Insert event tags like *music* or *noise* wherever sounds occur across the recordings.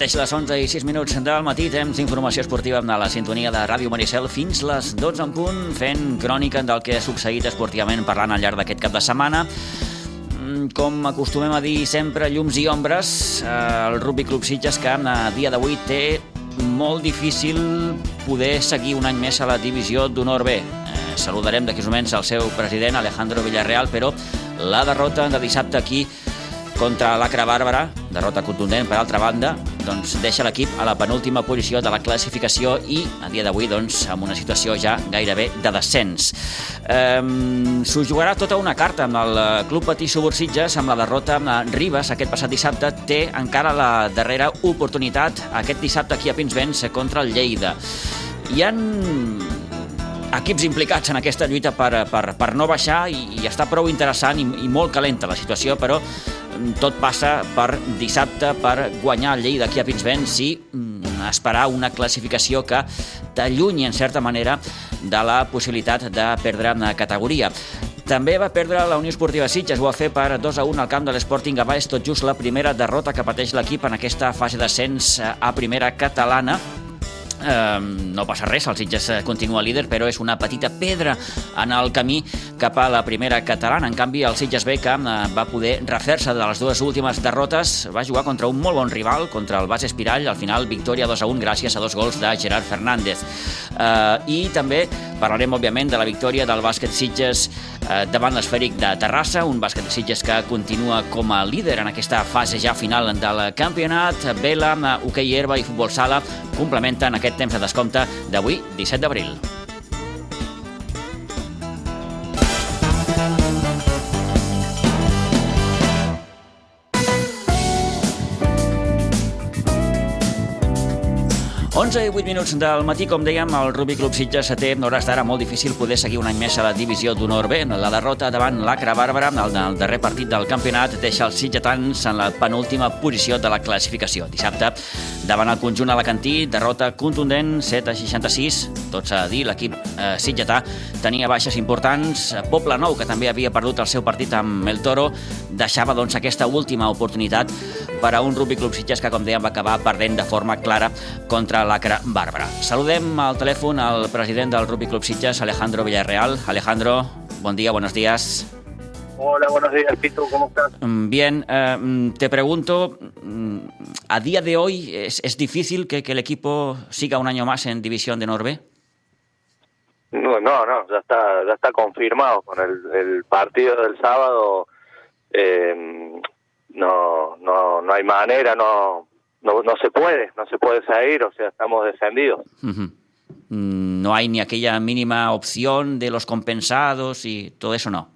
Mateix les 11 i 6 minuts del matí temps d'informació esportiva amb la sintonia de Ràdio Maricel fins les 12 en punt fent crònica del que ha succeït esportivament parlant al llarg d'aquest cap de setmana mm, com acostumem a dir sempre, llums i ombres, eh, el Rugby Club Sitges que a dia d'avui té molt difícil poder seguir un any més a la divisió d'honor B. Eh, saludarem d'aquí uns moments el seu president, Alejandro Villarreal, però la derrota de dissabte aquí contra l'Acra Bàrbara, derrota contundent per altra banda, doncs deixa l'equip a la penúltima posició de la classificació i a dia d'avui doncs, amb una situació ja gairebé de descens. Ehm, S'ho jugarà tota una carta amb el Club Patí Subursitges amb la derrota amb Ribes aquest passat dissabte té encara la darrera oportunitat aquest dissabte aquí a Pinsbens contra el Lleida. Hi han equips implicats en aquesta lluita per, per, per no baixar i, i està prou interessant i, i molt calenta la situació, però tot passa per dissabte per guanyar el Lleida aquí a Pinsbens i mm, esperar una classificació que t'allunyi en certa manera de la possibilitat de perdre una categoria. També va perdre la Unió Esportiva Sitges, ho va fer per 2 a 1 al camp de l'Sporting Gavà, és tot just la primera derrota que pateix l'equip en aquesta fase d'ascens a primera catalana Eh, no passa res, el Sitges eh, continua líder, però és una petita pedra en el camí cap a la primera catalana. En canvi, el Sitges B, que eh, va poder refer-se de les dues últimes derrotes, va jugar contra un molt bon rival, contra el Bas Espirall, al final victòria 2 a 1 gràcies a dos gols de Gerard Fernández. Eh, I també parlarem, òbviament, de la victòria del bàsquet Sitges eh, davant l'esfèric de Terrassa, un bàsquet Sitges que continua com a líder en aquesta fase ja final del campionat. Vela, hoquei herba i futbol sala complementen aquest temps de descompte d'avui, 17 d'abril. 11 i 8 minuts del matí, com dèiem, el Rugby Club Sitges té hores d'ara molt difícil poder seguir un any més a la divisió d'honor B. La derrota davant l'Acra Bàrbara, el, el darrer partit del campionat, deixa els sitgetans en la penúltima posició de la classificació. Dissabte, davant el conjunt alacantí, derrota contundent, 7 a 66. Tot s'ha de dir, l'equip eh, sitgetà tenia baixes importants. Poble Nou, que també havia perdut el seu partit amb el Toro, deixava doncs, aquesta última oportunitat per a un Rugby Club Sitges que, com dèiem, va acabar perdent de forma clara contra Lacra Bàrbara. Saludem al telèfon al president del Rugby Club Sitges, Alejandro Villarreal. Alejandro, buen día, buenos días. Hola, buenos días, Pito, ¿cómo estás? Mm, bien, eh, mm, te pregunto, mm, ¿a día de hoy es, es difícil que, que, el equipo siga un año más en División de Norbe? No, no, no, ya está, ya está confirmado con el, el partido del sábado. Eh, no, no, no hay manera, no, no, no se puede, no se puede salir, o sea, estamos descendidos. Uh -huh. No hay ni aquella mínima opción de los compensados y todo eso, ¿no?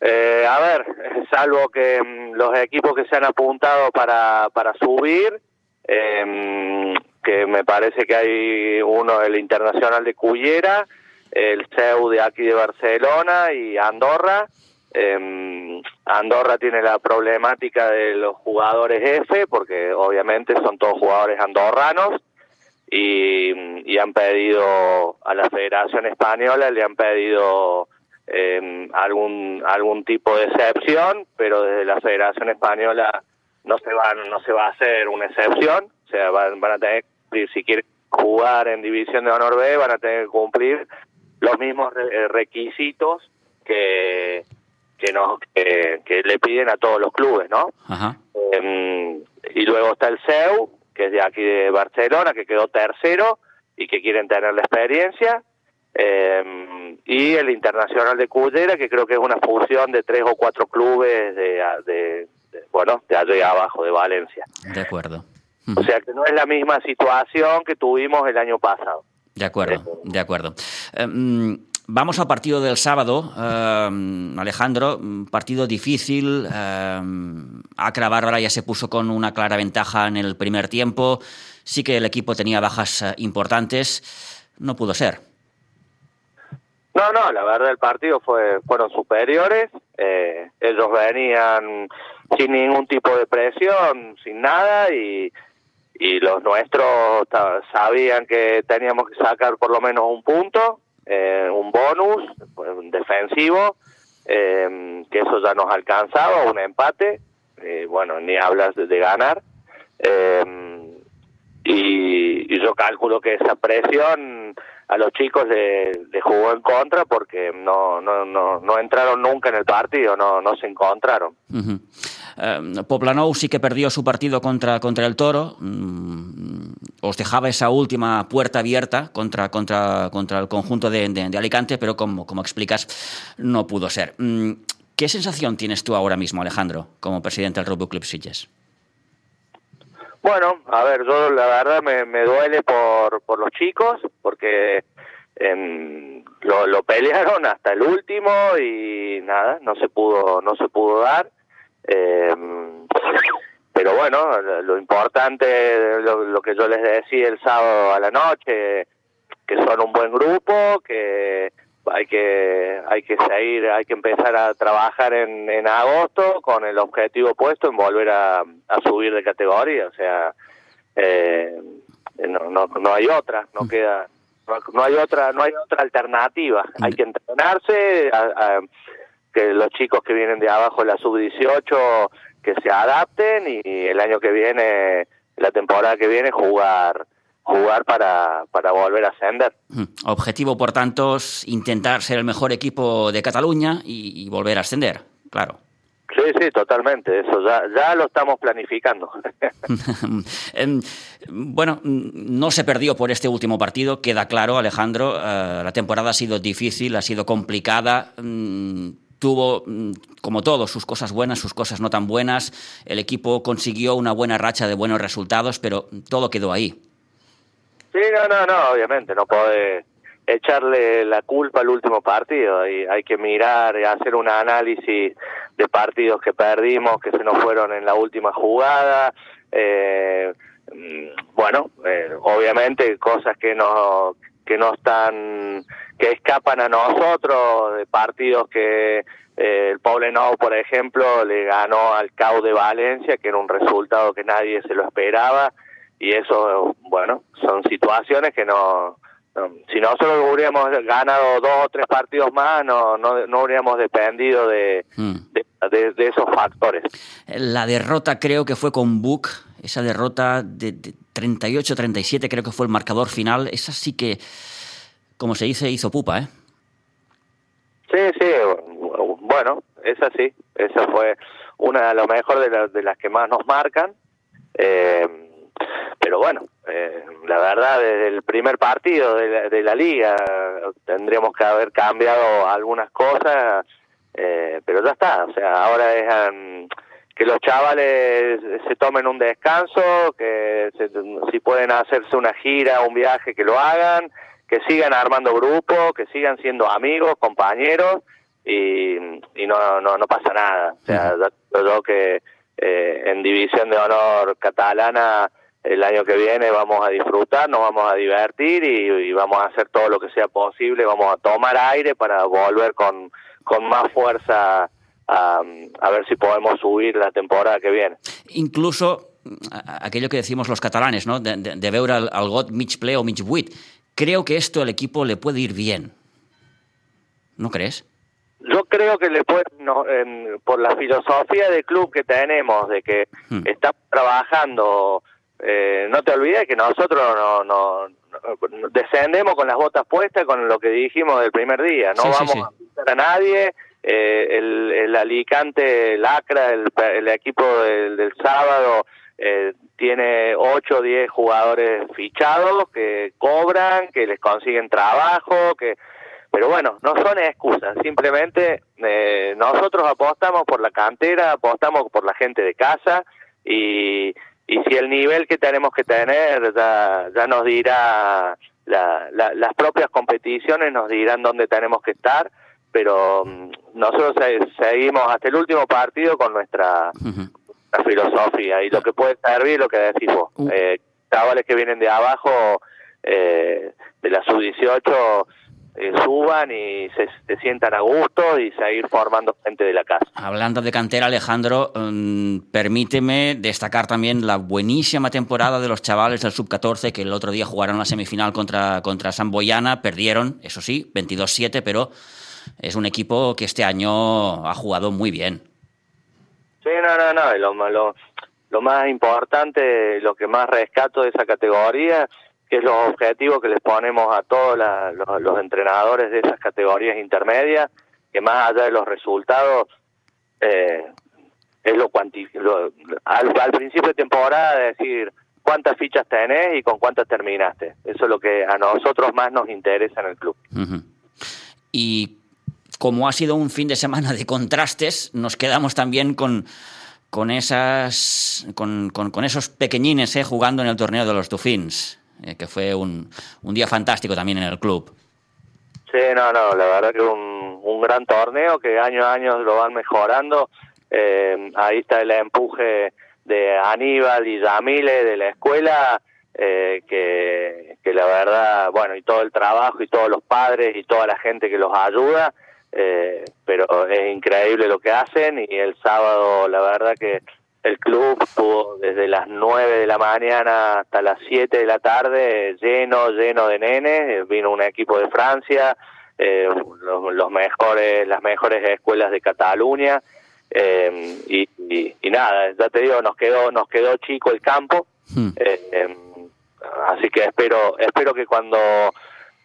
Eh, a ver, *laughs* salvo que mm, los equipos que se han apuntado para, para subir, eh, que me parece que hay uno, el Internacional de Cullera, el CEU de aquí de Barcelona y Andorra, eh, Andorra tiene la problemática de los jugadores F, porque obviamente son todos jugadores andorranos, y, y han pedido a la Federación Española, le han pedido eh, algún algún tipo de excepción, pero desde la Federación Española no se van no se va a hacer una excepción, o sea, van, van a tener si quieren jugar en División de Honor B, van a tener que cumplir los mismos requisitos que que no que, que, le piden a todos los clubes, ¿no? Ajá. Eh, y luego está el CEU, que es de aquí de Barcelona, que quedó tercero y que quieren tener la experiencia. Eh, y el Internacional de Cullera, que creo que es una fusión de tres o cuatro clubes de, de, de bueno, de allá abajo, de Valencia. De acuerdo. O sea que no es la misma situación que tuvimos el año pasado. De acuerdo, de acuerdo. Um, Vamos al partido del sábado, eh, Alejandro, partido difícil. Eh, Acra Bárbara ya se puso con una clara ventaja en el primer tiempo. Sí que el equipo tenía bajas eh, importantes. No pudo ser. No, no, la verdad el partido fue fueron superiores. Eh, ellos venían sin ningún tipo de presión, sin nada y, y los nuestros sabían que teníamos que sacar por lo menos un punto eh, un bonus un defensivo, eh, que eso ya nos alcanzaba, un empate, eh, bueno, ni hablas de, ganar, Eh, y, yo calculo que esa presión a los chicos le, jugó en contra porque no, no, no, no, entraron nunca en el partido, no, no se encontraron. Uh sí que perdió su partido contra, contra el Toro. Os dejaba esa última puerta abierta contra, contra, contra el conjunto de, de, Alicante, pero como, como explicas, no pudo ser. Mm, ¿Qué sensación tienes tú ahora mismo, Alejandro, como presidente del Rugby Club Sitges? Bueno, a ver, yo la verdad me, duele por, por los chicos, porque eh, lo, pelearon hasta el último y nada, no se pudo, no se pudo dar. Eh, pero bueno, lo importante, lo, lo, que yo les decía el sábado a la noche, que son un buen grupo, que hay que hay que seguir hay que empezar a trabajar en, en agosto con el objetivo puesto en volver a, a subir de categoría o sea eh, no, no no hay otra no mm. queda no, no, hay otra no hay otra alternativa hay mm. que entrenarse a, a, que los chicos que vienen de abajo la sub 18 que se adapten y el año que viene la temporada que viene jugar jugar para, para volver a ascender. Objetivo, por tanto, es intentar ser el mejor equipo de Cataluña y, y volver a ascender, claro. Sí, sí, totalmente. Eso ya, ya lo estamos planificando. *laughs* *laughs* bueno, no se perdió por este último partido, queda claro, Alejandro. Uh, la temporada ha sido difícil, ha sido complicada. Tuvo, mm, como todo, sus cosas buenas, sus cosas no tan buenas. El equipo consiguió una buena racha de buenos resultados, pero todo quedó ahí. Sí, no, no, no, obviamente, no puede echarle la culpa al último partido. Hay, hay que mirar y hacer un análisis de partidos que perdimos, que se nos fueron en la última jugada. Eh, mm, bueno, eh, obviamente cosas que no que no están que escapan a nosotros de partidos que eh, el Poblenou por ejemplo le ganó al CAU de Valencia que era un resultado que nadie se lo esperaba y eso, bueno, son situaciones que no, no, si nosotros hubiéramos ganado dos o tres partidos más, no, no, no habríamos dependido de, mm. de, de, de, esos factores. La derrota creo que fue con Buc, esa derrota de, de 38-37 creo que fue el marcador final, esa sí que, como se dice, hizo pupa, ¿eh? Sí, sí, bueno, esa sí, esa fue una de las mejores de, la, de las que más nos marcan. Eh, pero bueno, eh, la verdad desde el primer partido de la, de la liga tendríamos que haber cambiado algunas cosas, eh, pero ya está, o sea, ahora es um, que los chavales se tomen un descanso, que se, si pueden hacerse una gira, un viaje, que lo hagan, que sigan armando grupos, que sigan siendo amigos, compañeros y, y no, no, no pasa nada. O sea, yo, yo que eh, en División de Honor Catalana el año que viene vamos a disfrutar, nos vamos a divertir y, y, vamos a hacer todo lo que sea posible, vamos a tomar aire para volver con, con más fuerza a, a ver si podemos subir la temporada que viene. Incluso aquello que decimos los catalanes, ¿no? de, de, de veure el, el got mig ple o mig buit. Creo que esto al equipo le puede ir bien. ¿No crees? Yo creo que le puede, no, eh, por la filosofía del club que tenemos, de que hmm. estamos trabajando eh, no te olvides que nosotros no, no, no, descendemos con las botas puestas con lo que dijimos del primer día, no sí, vamos sí, sí. a pisar a nadie, eh, el, el, Alicante, el Acra, el, equipo del, del sábado eh, tiene 8 o 10 jugadores fichados que cobran, que les consiguen trabajo, que pero bueno, no son excusas, simplemente eh, nosotros apostamos por la cantera, apostamos por la gente de casa y y si el nivel que tenemos que tener ya, ya nos dirá la, la, las propias competiciones nos dirán dónde tenemos que estar pero um, nosotros seguimos hasta el último partido con nuestra, uh -huh. nuestra filosofía y lo que puede servir lo que decís vos uh -huh. eh, chavales que vienen de abajo eh, de la sub 18 eh, suban y se, se, sientan a gusto y seguir formando gente de la casa. Hablando de cantera, Alejandro, um, permíteme destacar también la buenísima temporada de los chavales del sub-14 que el otro día jugaron la semifinal contra, contra San Boyana, perdieron, eso sí, 22-7, pero es un equipo que este año ha jugado muy bien. Sí, no, no, no, lo, lo, lo más importante, lo que más rescato de esa categoría, que es los objetivos que les ponemos a todos los, entrenadores de esas categorías intermedias, que más allá de los resultados, eh, es lo, lo al, al, principio de temporada decir cuántas fichas tenés y con cuántas terminaste. Eso es lo que a nosotros más nos interesa en el club. Y como ha sido un fin de semana de contrastes, nos quedamos también con, con, esas, con, esos pequeñines eh, jugando en el torneo de los Dufins, eh, que fue un, un, día fantástico también en el club. Sí, no, no, la verdad que un, un gran torneo que año a año lo van mejorando. Eh, ahí está el empuje de Aníbal y Yamile de la escuela, eh, que la verdad, bueno, y todo el trabajo y todos los padres y toda la gente que los ayuda, eh, pero es increíble lo que hacen y el sábado la verdad que el club estuvo desde las 9 de la mañana hasta las 7 de la tarde lleno, lleno de nenes, vino un equipo de Francia, eh, los, mejores, las mejores escuelas de Cataluña. Eh, y, y, nada, ya te digo, nos quedó, nos quedó chico el campo, hmm. eh, así que espero, espero que cuando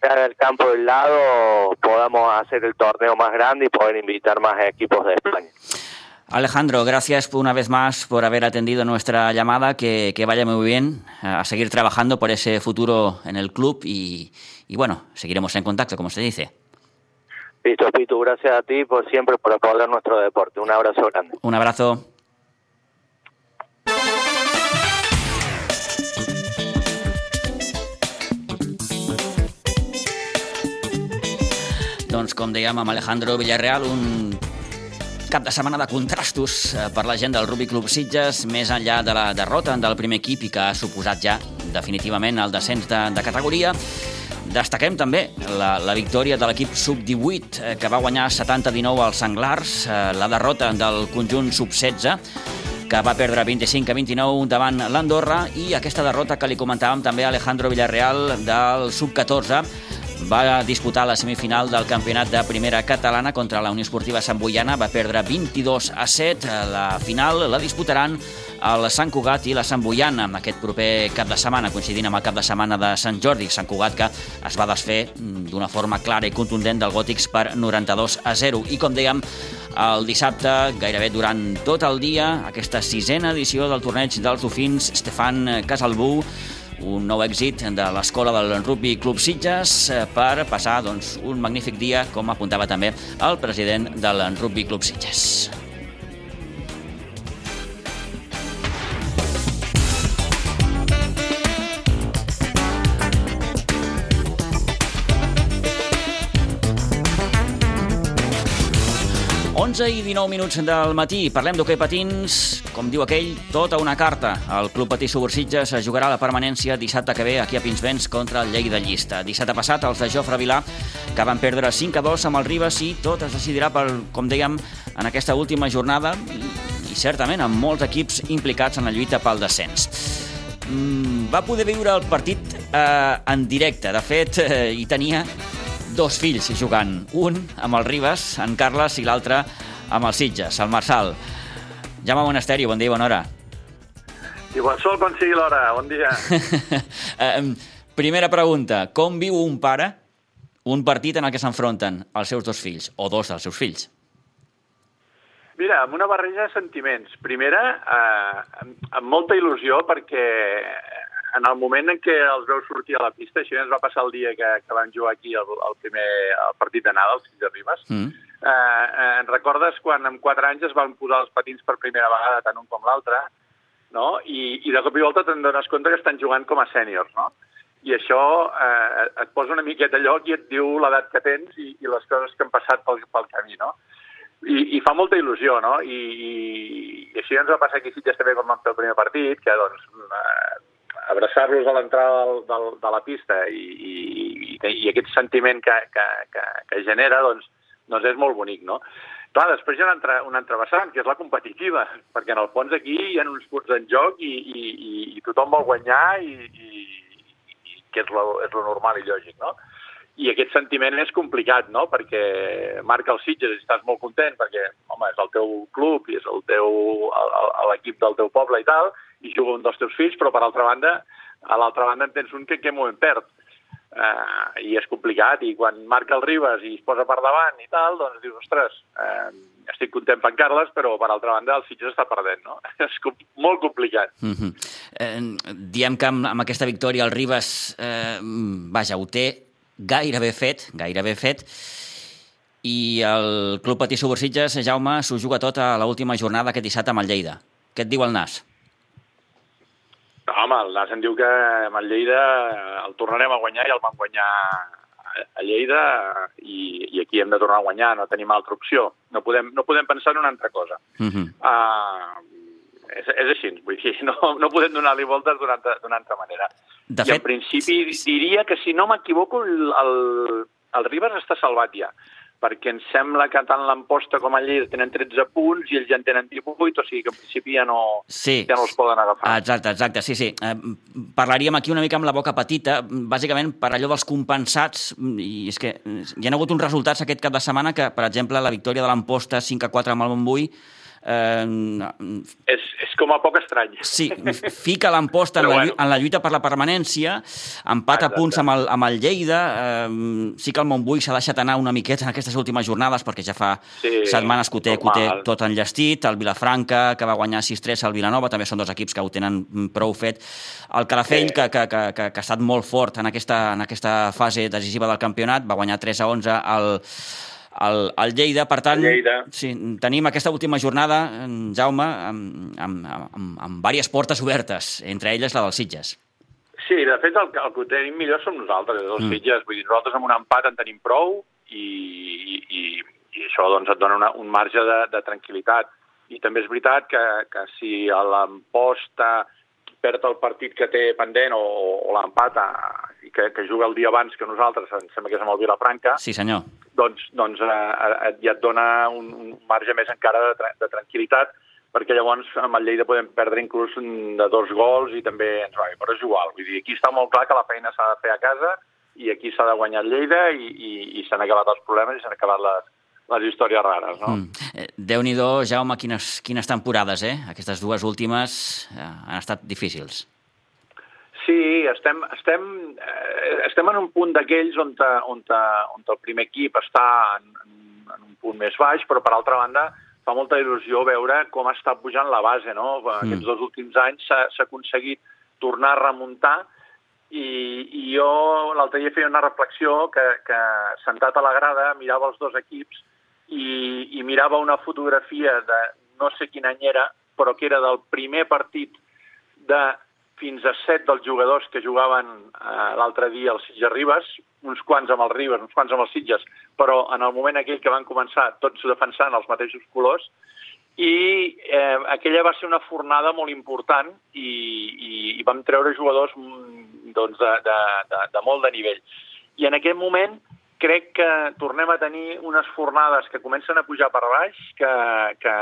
el campo del lado podamos hacer el torneo más grande y poder invitar más equipos de España. Alejandro, gracias una vez más por haber atendido nuestra llamada, que, que vaya muy bien, a seguir trabajando por ese futuro en el club y, y bueno, seguiremos en contacto, como se dice. Listo, Pitu, gracias a ti por siempre por apoyar nuestro deporte. Un abrazo grande. Un abrazo. Doncs, com dèiem, amb Alejandro Villarreal, un cap de setmana de contrastos eh, per la gent del Rugby Club Sitges, més enllà de la derrota del primer equip i que ha suposat ja definitivament el descens de, de categoria. Destaquem també la, la victòria de l'equip sub-18, eh, que va guanyar 70-19 als Senglars, eh, la derrota del conjunt sub-16, que va perdre 25 a 29 davant l'Andorra, i aquesta derrota que li comentàvem també a Alejandro Villarreal del sub-14, va disputar la semifinal del campionat de primera catalana contra la Unió Esportiva Sant Boiana, va perdre 22 a 7. La final la disputaran el Sant Cugat i la Sant Boiana aquest proper cap de setmana, coincidint amb el cap de setmana de Sant Jordi. Sant Cugat que es va desfer d'una forma clara i contundent del Gòtics per 92 a 0. I com dèiem, el dissabte, gairebé durant tot el dia, aquesta sisena edició del torneig dels Dofins, Stefan Casalbú un nou èxit de l'escola del Rugby Club Sitges eh, per passar doncs, un magnífic dia, com apuntava també el president del Rugby Club Sitges. 11 i 19 minuts del matí. Parlem d'hoquei patins, com diu aquell, tota una carta. El Club Patí Subursitges jugarà la permanència dissabte que ve aquí a Pinsbens contra el Llei de Llista. Dissabte passat, els de Jofre Vilà, que van perdre 5 a 2 amb el Ribas i tot es decidirà, per, com dèiem, en aquesta última jornada i certament amb molts equips implicats en la lluita pel descens. Mm, va poder viure el partit eh, en directe. De fet, eh, hi tenia dos fills jugant, un amb el Ribas, en Carles, i l'altre amb el Sitges, el Marçal. Jaume Monasteri, bon dia i bona hora. Igual sol quan sigui l'hora, bon dia. *laughs* Primera pregunta, com viu un pare un partit en el que s'enfronten els seus dos fills, o dos dels seus fills? Mira, amb una barreja de sentiments. Primera, eh, amb, molta il·lusió, perquè en el moment en què els veus sortir a la pista, això ens va passar el dia que, que vam jugar aquí el, el primer el partit d'anada, els fills de Ribas, mm. Eh, eh, recordes quan amb quatre anys es van posar els patins per primera vegada, tant un com l'altre, no? I, i de cop i volta te'n dones compte que estan jugant com a sèniors, no? I això eh, et posa una miqueta a lloc i et diu l'edat que tens i, i les coses que han passat pel, pel camí, no? I, i fa molta il·lusió, no? I, i, i així ens va passar aquí Sitges també quan vam fer el primer partit, que doncs eh, abraçar-los a l'entrada del, del, de la pista i, i, i aquest sentiment que, que, que, que genera, doncs, doncs és molt bonic, no? Clar, després hi ha un altre, vessant, que és la competitiva, *laughs* perquè en el fons aquí hi ha uns punts en joc i, i, i, i tothom vol guanyar i, i, i que és lo, és lo normal i lògic, no? i aquest sentiment és complicat, no?, perquè marca els Sitges i estàs molt content perquè, home, és el teu club i és el teu l'equip del teu poble i tal, i juga un dels teus fills, però per altra banda, a l'altra banda en tens un que en què moment perd. Uh, i és complicat, i quan marca el Ribas i es posa per davant i tal, doncs dius, ostres, uh, estic content per Carles, però per altra banda el Sitges està perdent, no? *laughs* És com, molt complicat. Mm -hmm. eh, diem que amb, amb aquesta victòria el Ribas, eh, vaja, ho té gairebé fet, gairebé fet, i el Club Patí Subursitges, Jaume, s'ho juga tot a l'última jornada aquest dissabte amb el Lleida. Què et diu el Nas? No, home, el Nas em diu que amb el Lleida el tornarem a guanyar i el vam guanyar a Lleida i, i aquí hem de tornar a guanyar, no tenim altra opció. No podem, no podem pensar en una altra cosa. Uh -huh. uh, és, és així, vull dir, no, no podem donar-li voltes d'una altra manera. De I fet... en principi diria que, si no m'equivoco, el, el, el Ribas està salvat ja perquè em sembla que tant l'Amposta com el Lleida tenen 13 punts i ells ja en tenen 18, o sigui que en principi ja no, sí. ja no els poden agafar. Exacte, exacte, sí, sí. Eh, parlaríem aquí una mica amb la boca petita, bàsicament per allò dels compensats, i és que hi ha hagut uns resultats aquest cap de setmana que, per exemple, la victòria de l'Amposta 5 a 4 amb el Montbui, Eh, és, és com a poc estrany. Sí, fica l'emposta en, la, bueno. en la lluita per la permanència, empat a punts amb el, amb el Lleida, eh, sí que el Montbui s'ha deixat anar una miqueta en aquestes últimes jornades, perquè ja fa sí, setmanes que ho té, que ho té tot enllestit, el Vilafranca, que va guanyar 6-3 al Vilanova, també són dos equips que ho tenen prou fet. El Calafell, sí. que, que, que, que, que ha estat molt fort en aquesta, en aquesta fase decisiva del campionat, va guanyar 3 a 11 al, al, al Lleida. Per tant, Lleida. Sí, tenim aquesta última jornada, Jaume, amb, amb, amb, amb, amb diverses portes obertes, entre elles la dels Sitges. Sí, de fet, el, el que tenim millor som nosaltres, els mm. Sitges. Vull dir, nosaltres amb un empat en tenim prou i, i, i, i això doncs, et dona una, un marge de, de tranquil·litat. I també és veritat que, que si l'emposta perd el partit que té pendent o, o l'empat i que, que juga el dia abans que nosaltres, em sembla que és amb el Vilafranca, sí, senyor. doncs, doncs eh, eh, ja et dona un, un marge més encara de, de tranquil·litat, perquè llavors amb el Lleida podem perdre inclús de dos gols i també ens va bé, però és igual. Vull dir, aquí està molt clar que la feina s'ha de fer a casa i aquí s'ha de guanyar el Lleida i, i, i s'han acabat els problemes i s'han acabat les, les històries rares, no? Mm. Eh, Déu-n'hi-do, Jaume, quines, quines temporades, eh? Aquestes dues últimes eh, han estat difícils. Sí, estem, estem, eh, estem en un punt d'aquells on, on, on el primer equip està en, en un punt més baix, però per altra banda fa molta il·lusió veure com està pujant la base, no? Mm. Aquests dos últims anys s'ha aconseguit tornar a remuntar i, i jo l'altre dia feia una reflexió que, que sentat a la grada mirava els dos equips i, i mirava una fotografia de no sé quin any era, però que era del primer partit de fins a set dels jugadors que jugaven eh, l'altre dia al Sitges Ribes, uns quants amb el Ribes, uns quants amb els Sitges, però en el moment aquell que van començar tots defensant els mateixos colors, i eh, aquella va ser una fornada molt important i, i, i vam treure jugadors mm, doncs, de, de, de, de molt de nivell. I en aquest moment crec que tornem a tenir unes fornades que comencen a pujar per baix, que, que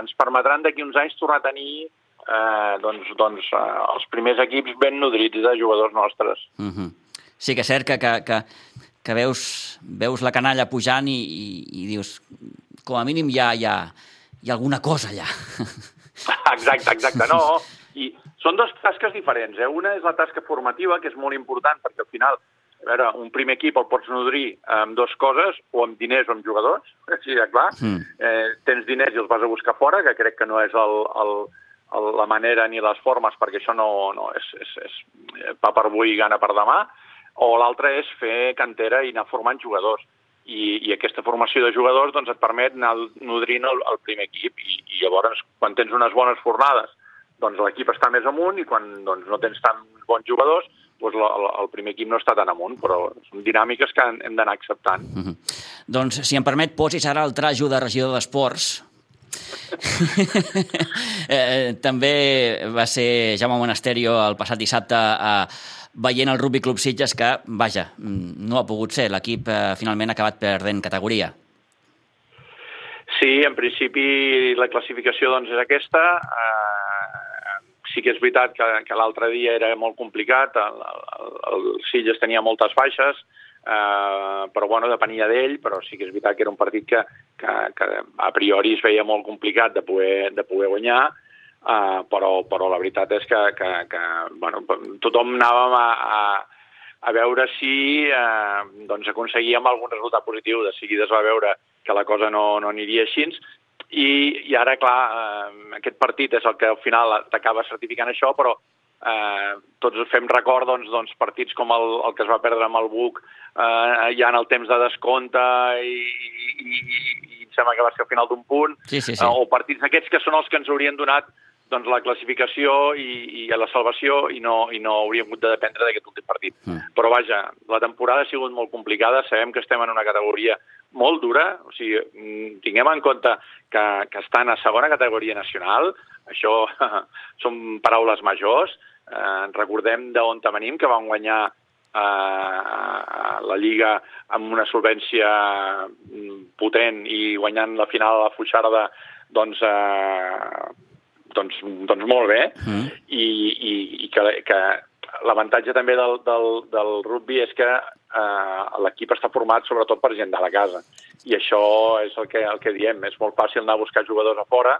ens permetran d'aquí uns anys tornar a tenir eh, doncs, doncs eh, els primers equips ben nodrits de jugadors nostres. Mhm. -huh. Sí que és cert que, que, que, que veus, veus la canalla pujant i, i, i dius, com a mínim hi ha, hi ha, hi ha alguna cosa allà. *laughs* Exacte, exacte. No, i són dues tasques diferents. Eh? Una és la tasca formativa, que és molt important, perquè al final a veure, un primer equip el pots nodrir amb dues coses, o amb diners o amb jugadors, *laughs* així de clar. Mm. Eh, tens diners i els vas a buscar fora, que crec que no és el, el, la manera ni les formes, perquè això no, no és, és, és eh, pa per avui i gana per demà, o l'altre és fer cantera i anar formant jugadors. I, i aquesta formació de jugadors doncs, et permet anar nodrint el, el primer equip i, i llavors quan tens unes bones fornades doncs l'equip està més amunt i quan doncs, no tens tan bons jugadors doncs la, el, el primer equip no està tan amunt, però són dinàmiques que hem d'anar acceptant. Mm -hmm. Doncs, si em permet, posis ara el trajo de regidor d'Esports, eh, també va ser Jaume Monasterio el passat dissabte eh, veient el Rugby Club Sitges que, vaja, no ha pogut ser. L'equip eh, finalment ha acabat perdent categoria. Sí, en principi la classificació doncs, és aquesta. Eh, sí que és veritat que, que l'altre dia era molt complicat, el, el, el Sitges tenia moltes baixes, eh, però bueno, depenia d'ell, però sí que és veritat que era un partit que, que, que a priori es veia molt complicat de poder, de poder guanyar, eh, però, però la veritat és que, que, que bueno, tothom anàvem a, a, a veure si eh, doncs aconseguíem algun resultat positiu. De seguida es va veure que la cosa no, no aniria així, i, i ara, clar, eh, aquest partit és el que al final t'acaba certificant això, però eh, tots fem record doncs, doncs, partits com el, el que es va perdre amb el Buc eh, ja en el temps de descompte i, i, i, i em sembla que va ser al final d'un punt, sí, sí, sí. Eh, o partits aquests que són els que ens haurien donat doncs, la classificació i, i la salvació i no, i no hauríem hagut de dependre d'aquest últim partit. Mm. Però vaja, la temporada ha sigut molt complicada, sabem que estem en una categoria molt dura, o sigui, mm, tinguem en compte que, que estan a segona categoria nacional, això *laughs* són paraules majors, eh, recordem d'on venim, que van guanyar eh, la Lliga amb una solvència mm, potent i guanyant la final a la Fuixarda doncs, eh, doncs, doncs molt bé, mm. i, i, i que, que l'avantatge també del, del, del rugby és que eh, l'equip està format sobretot per gent de la casa, i això és el que, el que diem, és molt fàcil anar a buscar jugadors a fora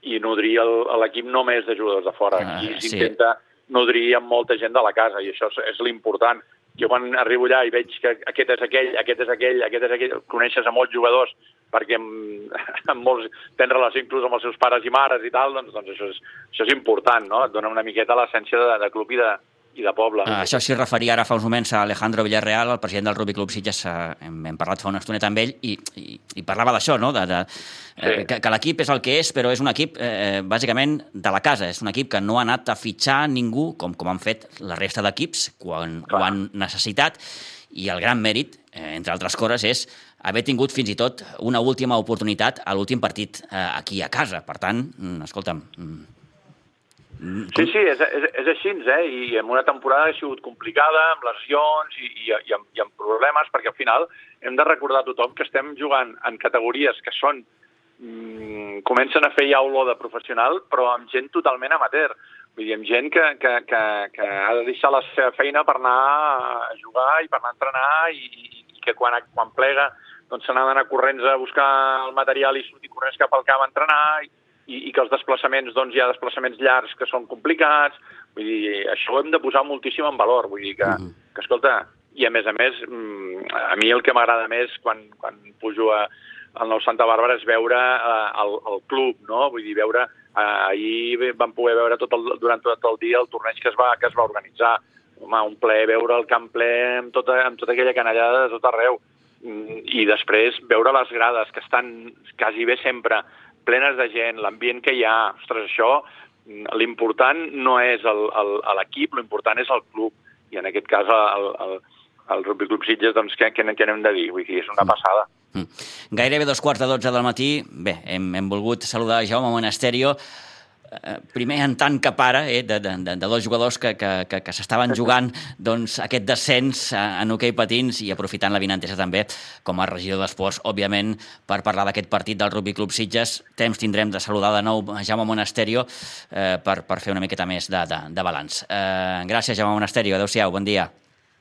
i nodrir l'equip només de jugadors de fora, ah, i s'intenta sí. Nodrir amb molta gent de la casa, i això és, és l'important. Jo quan arribo allà i veig que aquest és aquell, aquest és aquell, aquest és aquell, coneixes a molts jugadors perquè amb, *laughs* amb molts tens relació inclús amb els seus pares i mares i tal, doncs, doncs això, és, això és important, no? Et dona una miqueta l'essència de, de club i de, i de poble. Uh, això s'hi referia ara fa uns moments a Alejandro Villarreal, el president del Rugby Club Sitges, uh, hem, hem parlat fa una estoneta amb ell, i, i, i parlava d'això, no? de, de, sí. eh, que, que l'equip és el que és, però és un equip eh, bàsicament de la casa, és un equip que no ha anat a fitxar ningú, com, com han fet la resta d'equips, quan Clar. ho han necessitat, i el gran mèrit, eh, entre altres coses, és haver tingut fins i tot una última oportunitat a l'últim partit eh, aquí a casa. Per tant, mm, escolta'm... Mm, sí, sí, és, és, és així, eh? I en una temporada ha sigut complicada, amb lesions i, i, i, amb, i amb problemes, perquè al final hem de recordar a tothom que estem jugant en categories que són mm, comencen a fer ja olor de professional, però amb gent totalment amateur. Vull dir, amb gent que, que, que, que ha de deixar la seva feina per anar a jugar i per anar a entrenar i, i que quan, quan plega doncs se n'ha d'anar corrents a buscar el material i sortir corrents cap al camp a entrenar i, i que els desplaçaments, doncs hi ha desplaçaments llargs que són complicats. Vull dir, això ho hem de posar moltíssim en valor. Vull dir que, mm -hmm. que escolta, i a més a més, mm, a mi el que m'agrada més quan, quan pujo a, al nou Santa Bàrbara és veure eh, el, el club, no? Vull dir, veure... Eh, ahir vam poder veure tot el, durant tot el dia el torneig que es va, que es va organitzar. Home, un ple, veure el camp ple amb tota, amb tota aquella canallada de tot arreu Mm, i després veure les grades que estan quasi bé sempre plenes de gent, l'ambient que hi ha, ostres, això, mm, l'important no és l'equip, l'important és el club, i en aquest cas el, el, el Rugby Club Sitges, doncs què, què, què n'hem de dir? Vull dir, és una mm. passada. Mm. Gairebé dos quarts de dotze del matí, bé, hem, hem volgut saludar Jaume Monasterio, primer en tant que pare eh, de, de, de dos jugadors que, que, que, que s'estaven jugant doncs, aquest descens en hoquei patins i aprofitant la vinantesa també com a regidor d'esports, òbviament, per parlar d'aquest partit del Rugby Club Sitges. Temps tindrem de saludar de nou Jaume Monasterio eh, per, per fer una miqueta més de, de, de balanç. Eh, gràcies, Jaume Monasterio. Adéu-siau, bon dia.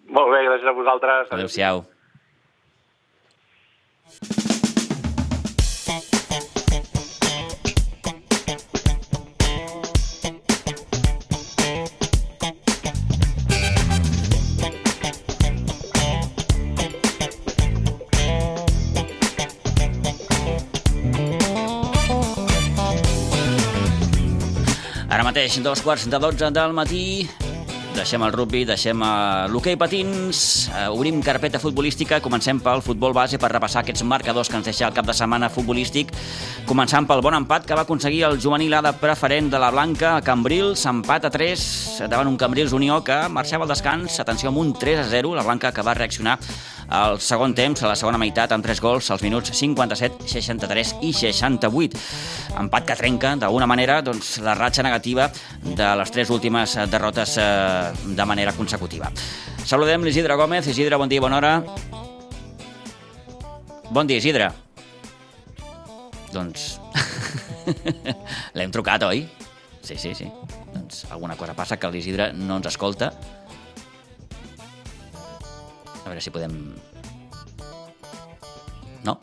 Molt bé, gràcies a vosaltres. Adéu-siau. Mateix, dos quarts de dotze del matí. Deixem el rugby, deixem l'hoquei patins, uh, obrim carpeta futbolística, comencem pel futbol base per repassar aquests marcadors que ens deixa el cap de setmana futbolístic, començant pel bon empat que va aconseguir el juvenil A de preferent de la Blanca a Cambrils, empat a 3 davant un Cambrils Unió que marxava al descans, atenció, amb un 3 a 0, la Blanca que va reaccionar al segon temps, a la segona meitat, amb tres gols als minuts 57, 63 i 68. Empat que trenca, d'alguna manera, doncs, la ratxa negativa de les tres últimes derrotes eh, de manera consecutiva. Saludem l'Isidre Gómez. Isidre, bon dia, bona hora. Bon dia, Isidre. Doncs... *laughs* L'hem trucat, oi? Sí, sí, sí. Doncs alguna cosa passa que l'Isidre no ens escolta A veure si podem... No?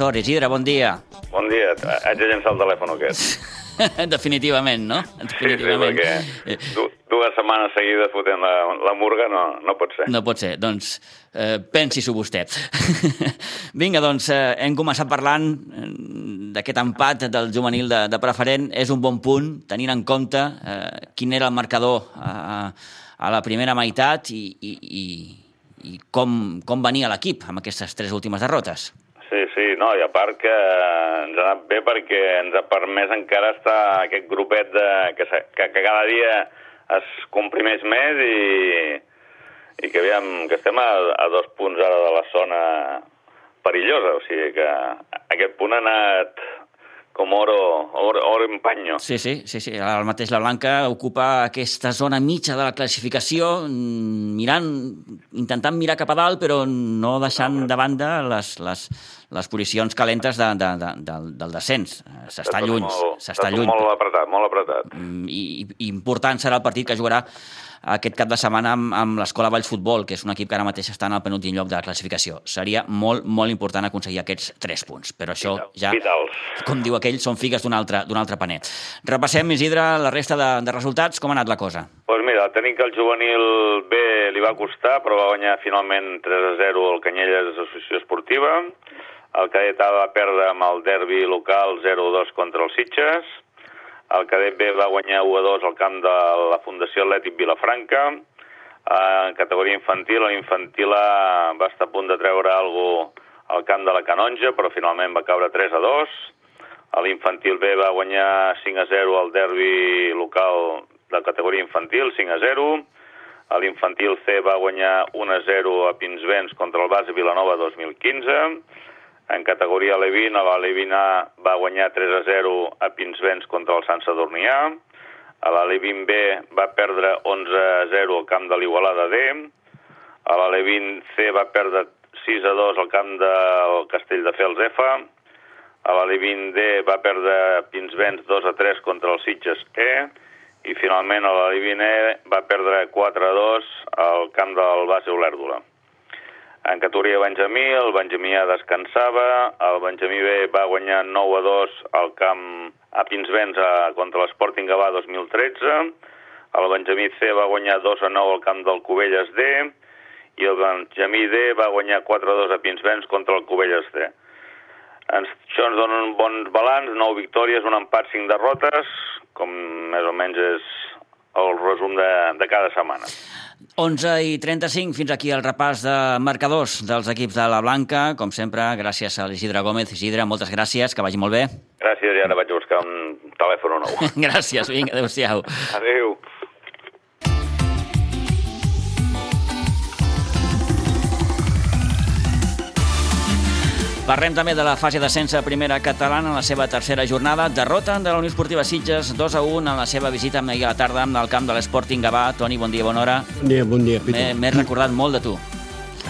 Sort. Isidre, bon dia. Bon dia, haig de llançar el telèfon aquest. *laughs* Definitivament, no? Sí, sí, Definitivament. perquè Eh, du dues setmanes seguides fotent la, la murga no, no pot ser. No pot ser. Doncs eh, pensi-s'ho vostè. *laughs* Vinga, doncs eh, hem començat parlant eh, d'aquest empat del juvenil de, de preferent. És un bon punt, tenint en compte eh, quin era el marcador a, a la primera meitat i, i, i, i com, com venia l'equip amb aquestes tres últimes derrotes. No, i a part que ens ha anat bé perquè ens ha permès encara estar aquest grupet de, que, que, que cada dia es comprimeix més i, i que, aviam, que estem a, a dos punts ara de la zona perillosa, o sigui que aquest punt ha anat com oro, oro, oro en panyo. Sí, sí, sí, sí. El mateix la Blanca ocupa aquesta zona mitja de la classificació, mm, mirant, intentant mirar cap a dalt, però no deixant de banda les, les, les posicions calentes de, de, de, del, del descens. S'està lluny, s'està lluny. Molt apretat, molt apretat. Mm, I, I important serà el partit que jugarà aquest cap de setmana amb, amb l'Escola Valls Futbol, que és un equip que ara mateix està en el penúltim lloc de la classificació. Seria molt, molt important aconseguir aquests tres punts, però això ja, com diu aquell, són figues d'un altre, altre panet. Repassem, Isidre, la resta de, de resultats. Com ha anat la cosa? Doncs mira, tenim que el juvenil B li va costar, però va guanyar finalment 3 a 0 el Canyelles Associació Esportiva. El cadet A va perdre amb el derbi local 0-2 contra els Sitges. El cadet B va guanyar 1 a 2 al camp de la Fundació Atlètic Vilafranca. Eh, En categoria infantil, l'infantil va estar a punt de treure alguna al camp de la Canonja, però finalment va caure 3 a 2. A l'infantil B va guanyar 5 a 0 al derbi local de categoria infantil, 5 a 0. A l'infantil C va guanyar 1 a 0 a Pinsbens contra el base Vilanova 2015. En categoria Levin, a la Levin A va guanyar 3 a 0 a Pinsbens contra el Sant Sadurnià. A la Levin B va perdre 11 a 0 al camp de l'Igualada D. A la Levin C va perdre 6 a 2 al camp del Castell de Fels F. A la Levin D va perdre Pinsbens 2 a 3 contra el Sitges E. I finalment a la Levin E va perdre 4 a 2 al camp del base Olèrdola. En categoria Benjamí, el Benjamí A descansava, el Benjamí B va guanyar 9 a 2 al camp a Pinsbens a, contra l'Sporting Gavà 2013, el Benjamí C va guanyar 2 a 9 al camp del Cubelles D, i el Benjamí D va guanyar 4 a 2 a Pinsbens contra el Cubelles D. Ens, això ens dona un bon balanç, 9 victòries, un empat, 5 derrotes, com més o menys és el resum de, de cada setmana. 11 i 35, fins aquí el repàs de marcadors dels equips de la Blanca. Com sempre, gràcies a l'Isidre Gómez. Isidre, moltes gràcies, que vagi molt bé. Gràcies, i ara vaig buscar un telèfon nou. *laughs* gràcies, vinga, adéu-siau. Adéu. Parlem també de la fase d'ascens a primera catalana en la seva tercera jornada. Derrota de la Unió Esportiva Sitges, 2 a 1 en la seva visita a la tarda al camp de l'Sporting Gavà. Toni, bon dia, bona hora. Bon dia, bon dia, Pitu. m'he recordat molt de tu,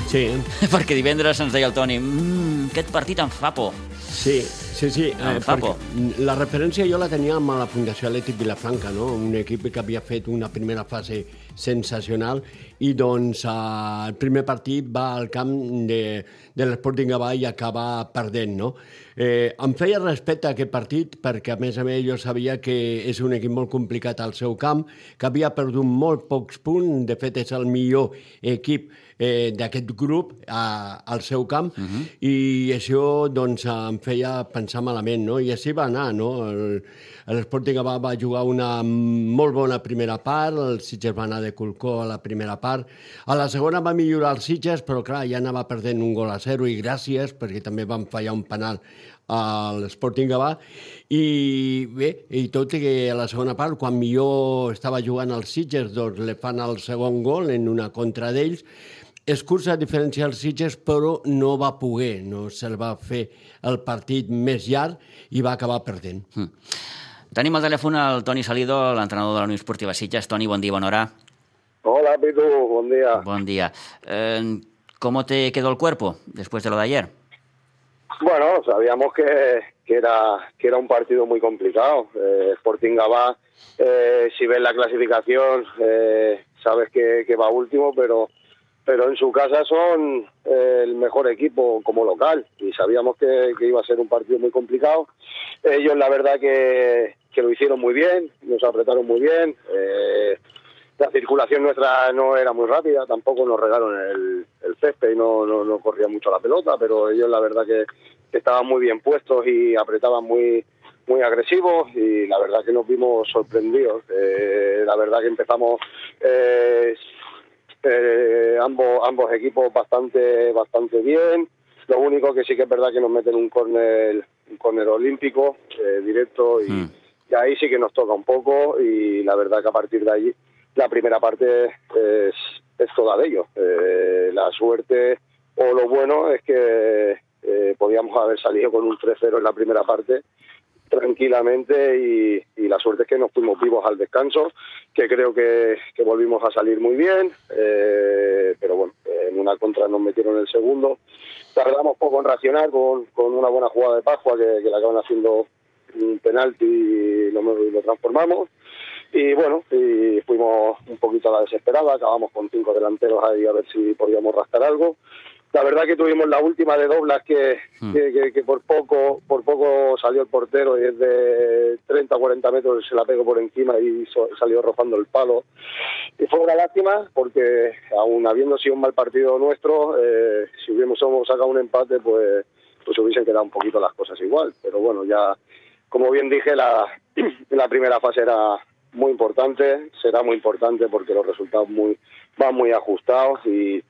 Sí, *laughs* perquè divendres ens deia el Toni mmm, aquest partit em fa por. sí, sí, sí. Eh, perquè por. la referència jo la tenia amb la Fundació Atlètic Vilafranca, no? un equip que havia fet una primera fase sensacional i doncs eh, el primer partit va al camp de, de l'Sporting Gavà i acaba perdent, no? Eh, em feia respecte a aquest partit perquè, a més a més, jo sabia que és un equip molt complicat al seu camp, que havia perdut molt pocs punts, de fet és el millor equip eh, d'aquest grup a, al seu camp uh -huh. i això doncs, em feia pensar malament, no? I així va anar, no? L'Sporting va, va jugar una molt bona primera part, el Sitges va anar de colcó a la primera part, a la segona va millorar el Sitges, però clar, ja anava perdent un gol a zero i gràcies, perquè també van fallar un penal a l'Sporting Gavà i bé, i tot i que a la segona part, quan millor estava jugant els Sitges, doncs le fan el segon gol en una contra d'ells, és cursa a diferència dels Sitges, però no va poder, no se'l va fer el partit més llarg i va acabar perdent. Mm. Tenim al telèfon el Toni Salido, l'entrenador de la Unió Esportiva Sitges. Toni, bon dia, bona hora. Hola, Pitu, buen día. Buen día. Eh, ¿Cómo te quedó el cuerpo después de lo de ayer? Bueno, sabíamos que, que era que era un partido muy complicado. Eh, Sporting Gabá, eh, si ves la clasificación, eh, sabes que, que va último, pero pero en su casa son eh, el mejor equipo como local y sabíamos que, iba a ser un partido muy complicado. Ellos la verdad que, que lo hicieron muy bien, nos apretaron muy bien. Eh, la circulación nuestra no era muy rápida, tampoco nos regaron el, el césped y no, no, no, corría mucho la pelota, pero ellos la verdad que estaban muy bien puestos y apretaban muy muy agresivos y la verdad que nos vimos sorprendidos. Eh, la verdad que empezamos eh, eh, ambos ambos equipos bastante bastante bien. Lo único que sí que es verdad que nos meten un córner un córner olímpico eh, directo y, mm. y, ahí sí que nos toca un poco y la verdad que a partir de allí la primera parte es, es toda de ellos. Eh, la suerte o lo bueno es que eh, podíamos haber salido con un 3-0 en la primera parte tranquilamente y, la suerte es que nos fuimos vivos al descanso, que creo que, volvimos a salir muy bien, eh, pero bueno, en una contra nos metieron el segundo. Tardamos poco en reaccionar con, con una buena jugada de Pascua que, que le acaban haciendo un penalti y lo, lo transformamos. Y bueno, y fuimos un poquito a la desesperada, acabamos con cinco delanteros ahí a ver si podíamos rascar algo la verdad que tuvimos la última de doblas que, mm. que, que, que, por poco por poco salió el portero y desde 30 o 40 metros se la pegó por encima y so, salió rozando el palo. Y fue una lástima porque aún habiendo sido un mal partido nuestro, eh, si hubiésemos sacado un empate, pues, pues hubiesen quedado un poquito las cosas igual. Pero bueno, ya, como bien dije, la, *clears throat* la primera fase era muy importante, será muy importante porque los resultados muy van muy ajustados y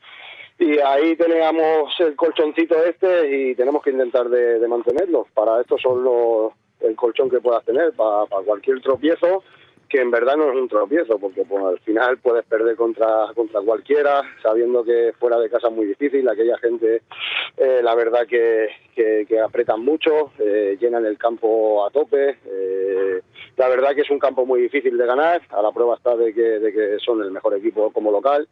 y ahí teníamos el colchoncito este y tenemos que intentar de, mantenerlo. Para esto son los, el colchón que puedas tener, para, para, cualquier tropiezo, que en verdad no es un tropiezo, porque pues, al final puedes perder contra, contra cualquiera, sabiendo que fuera de casa es muy difícil, aquella gente, eh, la verdad que, que, que apretan mucho, eh, llenan el campo a tope, eh, la verdad que es un campo muy difícil de ganar, a la prueba está de que, de que son el mejor equipo como local,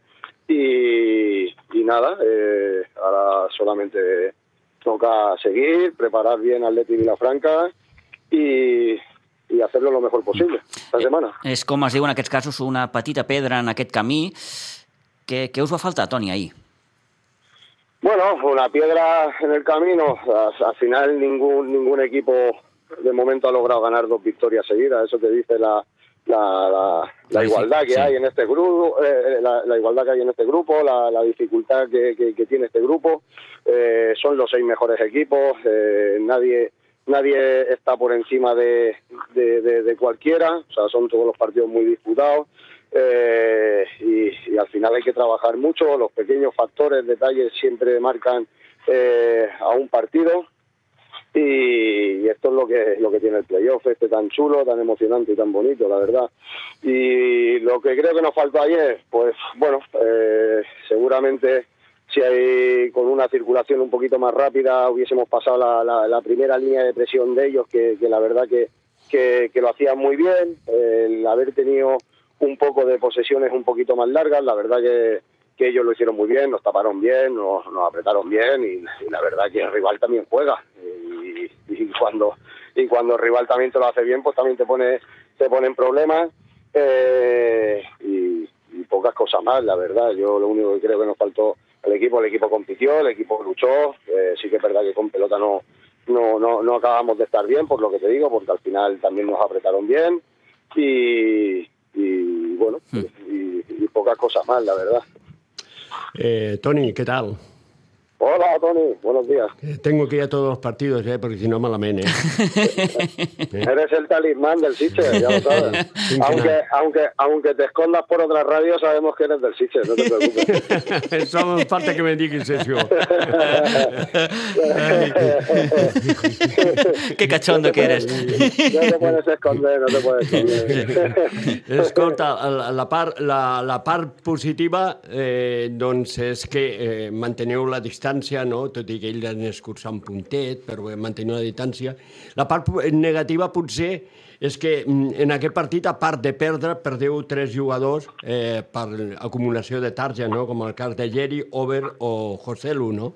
y, y nada, eh, ahora solamente toca seguir, preparar bien Atleti Vilafranca i, i hacerlo lo mejor possible esta setmana. És, com es diu en aquests casos, una petita pedra en aquest camí. Què, què us va faltar, Toni, ahir? Bueno, una piedra en el camino. Al final ningún, ningún equipo de momento ha logrado ganar dos victorias seguidas. Eso te dice la, la, la, la igualdad que sí. hay en este grupo, eh, la, la, igualdad que hay en este grupo, la, la dificultad que, que, que, tiene este grupo. Eh, son los seis mejores equipos, eh, nadie nadie está por encima de, de, de, de, cualquiera, o sea, son todos los partidos muy disputados. Eh, y, y, al final hay que trabajar mucho, los pequeños factores, detalles siempre marcan eh, a un partido y, esto es lo que lo que tiene el playoff este tan chulo, tan emocionante y tan bonito, la verdad. Y lo que creo que nos faltó ayer, pues bueno, eh, seguramente si hay con una circulación un poquito más rápida hubiésemos pasado la, la, la primera línea de presión de ellos, que, que la verdad que, que, que, lo hacían muy bien, el haber tenido un poco de posesiones un poquito más largas, la verdad que que ellos lo hicieron muy bien, nos taparon bien, nos, nos apretaron bien y, y, la verdad que el rival también juega y, y, cuando y cuando el rival también te lo hace bien, pues también te pone te pone en problemas eh, y, pocas cosas más, la verdad. Yo lo único que creo que nos faltó el equipo, el equipo compitió, el equipo luchó. Eh, sí que es verdad que con pelota no, no, no, no acabamos de estar bien, por lo que te digo, porque al final también nos apretaron bien. Y, y bueno, Hmm. y, y pocas cosas más, la verdad. Eh, Toni, ¿qué tal? Hola, Tony, buenos días. Eh, tengo que ir a todos los partidos, eh, porque si no, malamente. *laughs* ¿eh? Eres el talismán del Sitges, ya lo sabes. *laughs* Aunque, aunque, aunque te escondas por otra radio, sabemos que eres del Sitges, no te preocupes. *laughs* Solo falta que me digas eso. Qué cachondo que eres. No te puedes esconder, no te puedes esconder. Escolta, la, la, part, la, la part positiva eh, doncs és que eh, manteneu la distància, no? tot i que ell ha escurçat un puntet, la distància. La part negativa potser és que mm, en aquest partit, a part de perdre, perdeu tres jugadors eh, per acumulació de tarja, no? com el cas de Geri, Over o Joselu, no?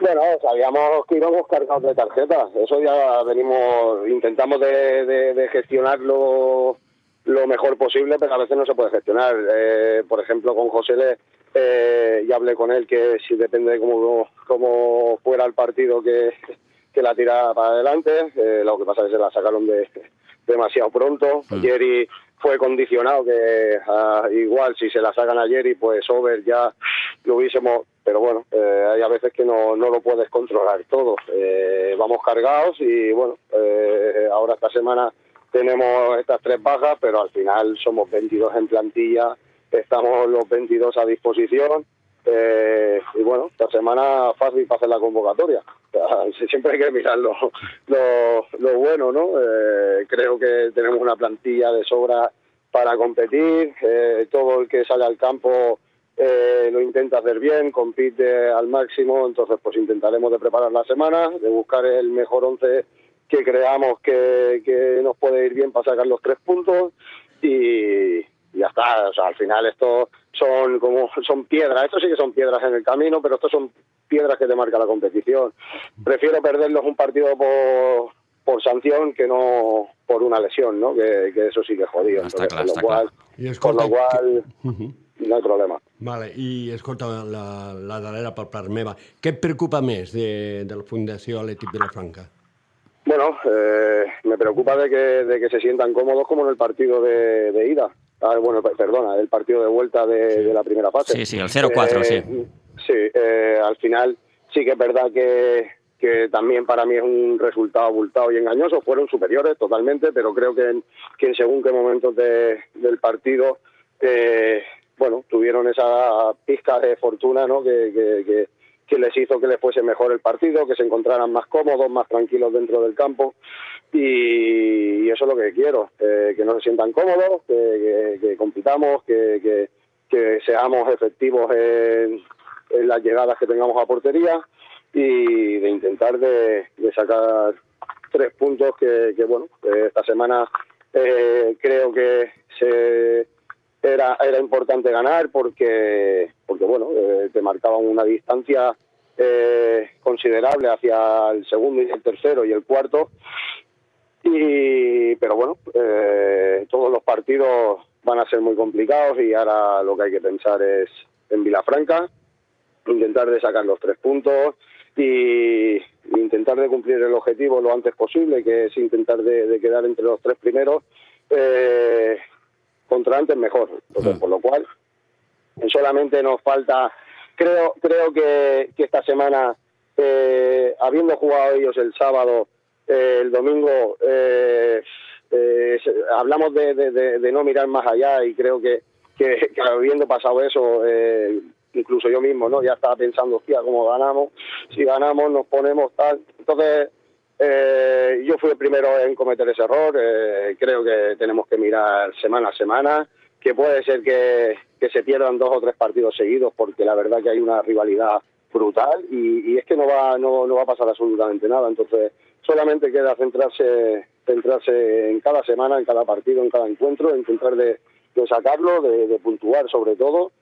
Bueno, sabíamos que íbamos cargados de tarjetas. Eso ya venimos, intentamos de, de- de gestionarlo lo mejor posible, pero a veces no se puede gestionar. Eh, por ejemplo, con José Le, eh, ya hablé con él que si depende de cómo, cómo fuera el partido que, que la tira para adelante. Eh, lo que pasa es que se la sacaron de demasiado pronto. Jerry fue condicionado que ah, igual si se la sacan a Jerry, pues Over ya lo hubiésemos... Pero bueno, eh, hay a veces que no, no lo puedes controlar todo. Eh, vamos cargados y bueno, eh, ahora esta semana tenemos estas tres bajas, pero al final somos 22 en plantilla, estamos los 22 a disposición. Eh, y bueno, esta semana fácil para hacer la convocatoria. *laughs* Siempre hay que mirar lo, lo, lo bueno, ¿no? Eh, creo que tenemos una plantilla de sobra para competir. eh, todo el que sale al campo eh, lo intenta hacer bien, compite al máximo. Entonces, pues intentaremos de preparar la semana, de buscar el mejor once que creamos que, que nos puede ir bien para sacar los tres puntos y, y ya está. O sea, al final esto son como son piedras. Esto sí que son piedras en el camino, pero estos son piedras que te marca la competición. Prefiero perderlos un partido por, por sanción que no por una lesión, ¿no? Que, que eso sí que es jodido. Està Entonces, clar, por lo està cual, clar. I por escolta, lo cual que... Uh -huh. no hay problema. Vale, i escolta, la, la darrera per part meva. Què et preocupa més de, de la Fundació Atlètic Vilafranca? Bueno, eh, me preocupa de que, de que se sientan cómodos como en el partido de, de ida. Ah, bueno, pe- perdona, el partido de vuelta de, de la primera fase. Sí, sí, el 0-4, sí. Sí, eh, al final sí que es verdad que, que también para mí es un resultado abultado y engañoso. Fueron superiores totalmente, pero creo que en, que en según qué momentos de- del partido, eh, bueno, tuvieron esa pizca de fortuna, ¿no? Que, que, que- les hizo que les fuese mejor el partido, que se encontraran más cómodos, más tranquilos dentro del campo. Y, eso es lo que quiero, eh, que no se sientan cómodos, que, compitamos, que, seamos efectivos en, las llegadas que tengamos a portería y de intentar de, de sacar tres puntos que, bueno, esta semana eh, creo que se era era importante ganar porque porque bueno eh, te marcaban una distancia eh, considerable hacia el segundo y el tercero y el cuarto. Y pero bueno eh, todos los partidos van a ser muy complicados y ahora lo que hay que pensar es en Vilafranca intentar de sacar los tres puntos y intentar de cumplir el objetivo lo antes posible, que es intentar de, de quedar entre los tres primeros, eh, contra antes mejor. Entonces, Mm. por lo cual, solamente nos falta, creo, creo que, que esta semana, eh, habiendo jugado ellos el sábado, eh, el domingo, eh, eh, hablamos de, de- de- de no mirar más allá y creo que, que, *laughs* que habiendo pasado eso, eh, incluso yo mismo, ¿no? Ya estaba pensando, hostia, ¿cómo ganamos? Si ganamos, nos ponemos tal. Entonces, eh, yo fui el primero en cometer ese error. eh, creo que tenemos que mirar semana a semana, que puede ser que, se pierdan dos o tres partidos seguidos, porque la verdad que hay una rivalidad brutal y, es que no va, no, no va a pasar absolutamente nada. Entonces, solamente queda centrarse, centrarse en cada semana, en cada partido, en cada encuentro, intentar de, de sacarlo, de, de puntuar sobre todo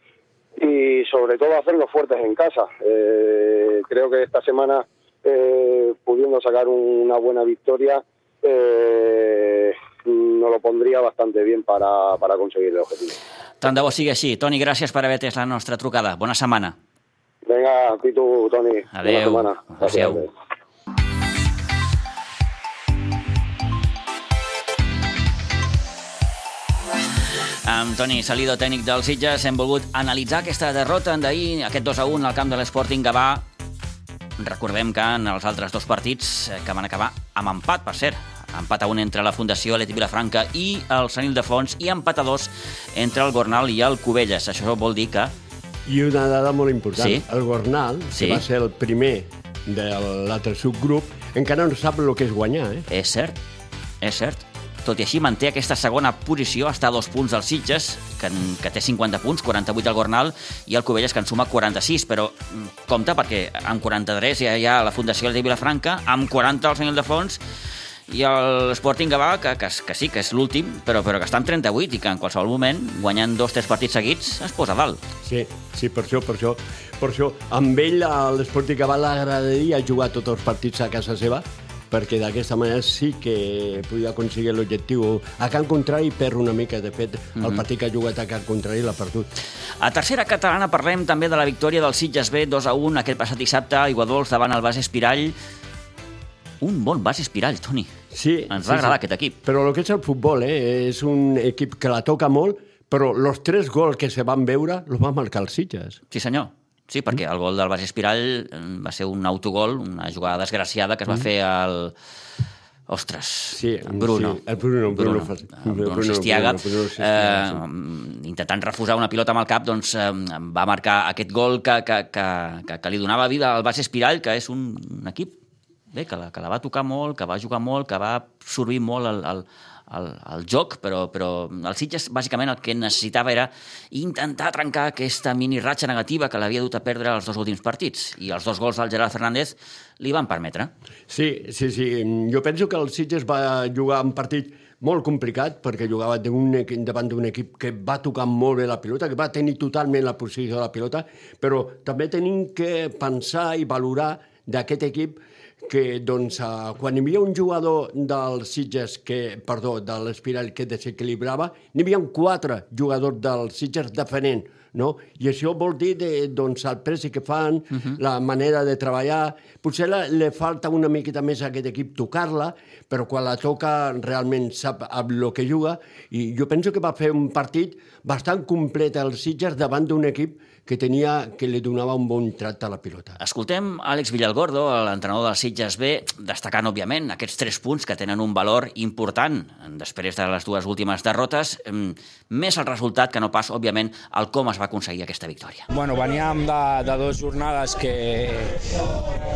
y sobre todo hacerlo fuertes en casa. Eh, creo que esta semana, eh, pudiendo sacar una buena victoria, eh, nos lo pondría bastante bien para, para conseguir el objetivo. Tant de bo sigui així. Toni, gràcies per haver atès la nostra trucada. Bona setmana. Vinga, a tu, Toni. Adéu. Bona setmana. Adéu. Amb Toni Salido, tècnic del Sitges, hem volgut analitzar aquesta derrota d'ahir, aquest 2 a 1 al camp de l'Sporting Gavà. Recordem que en els altres dos partits eh, que van acabar amb empat, per cert, empat a un entre la Fundació Leti Vilafranca i el Sant Ildefons i empat a dos entre el Gornal i el Cubelles. Això vol dir que I una dada molt important. Sí. El Gornal, Sí. que va ser el primer de l'altre subgrup, encara no sap el que és guanyar, eh? És cert, és cert. Tot i així manté aquesta segona posició, està a dos punts dels Sitges, que, que té 50 punts, 48 al Gornal, i el Cubelles, que en suma 46, però mm, compte, perquè amb 43 ja hi ha la Fundació de Vilafranca, amb 40 el Sant Ildefons, i l'Sporting Gavà, que, que, que sí, que és l'últim, però, però que està amb 38 i que en qualsevol moment, guanyant dos o tres partits seguits, es posa dalt. Sí, sí, per això, per això. Per això, amb ell, a l'Esporting Gavà l'agradaria jugar tots els partits a casa seva, perquè d'aquesta manera sí que podia aconseguir l'objectiu. A Can Contrari perd una mica, de fet, el Mhm. partit que ha jugat a Can Contrari l'ha perdut. A tercera catalana parlem també de la victòria del Sitges B 2 a 1 aquest passat dissabte a Iguadols davant el Bas Espirall. Un bon Bas Espirall, Toni. Sí, Ens sí, va agradar sí. aquest equip. Però el que és el futbol, eh, és un equip que la toca molt, però els tres gols que se van veure els va marcar els Sitges. Sí, senyor. Sí, perquè el gol del Bas Espirall eh, va ser un autogol, una jugada desgraciada que es va fer al... Ostres, Sí, Bruno. sí, el Bruno, Bruno fa- Bruno, Bruno, Bruno Sistiaga, Bruno, Bruno Sistiaga, eh, intentant refusar una pilota amb el cap, doncs eh, va marcar aquest gol que, que, que, que, que li donava vida al Bas Espirall, que és un, un equip bé, que la, que la va tocar molt, que va jugar molt, que va absorbir molt el, el, el, el joc, però, però el Sitges bàsicament el que necessitava era intentar trencar aquesta mini ratxa negativa que l'havia dut a perdre els dos últims partits. I els dos gols del Gerard Fernández li van permetre. Sí, sí, sí. Jo penso que el Sitges va jugar un partit molt complicat perquè jugava equip- davant d'un equip que va tocar molt bé la pilota, que va tenir totalment la posició de la pilota, però també tenim que pensar i valorar d'aquest equip que doncs, eh, quan hi havia un jugador del Sitges, que, perdó, de l'Espiral que desequilibrava, n'hi havia quatre jugadors del Sitges defenent, no? I això vol dir de, doncs, el pressi que fan, uh -huh. la manera de treballar. Potser la, le falta una miqueta més a aquest equip tocar-la, però quan la toca realment sap amb el que juga. I jo penso que va fer un partit bastant complet al Sitges davant d'un equip que tenia que li donava un bon tracte a la pilota. Escoltem Àlex Villalgordo, l'entrenador del Sitges B, destacant, òbviament, aquests tres punts que tenen un valor important després de les dues últimes derrotes, em, més el resultat que no pas, òbviament, el com es va aconseguir aquesta victòria. Bueno, veníem de, de dues jornades que,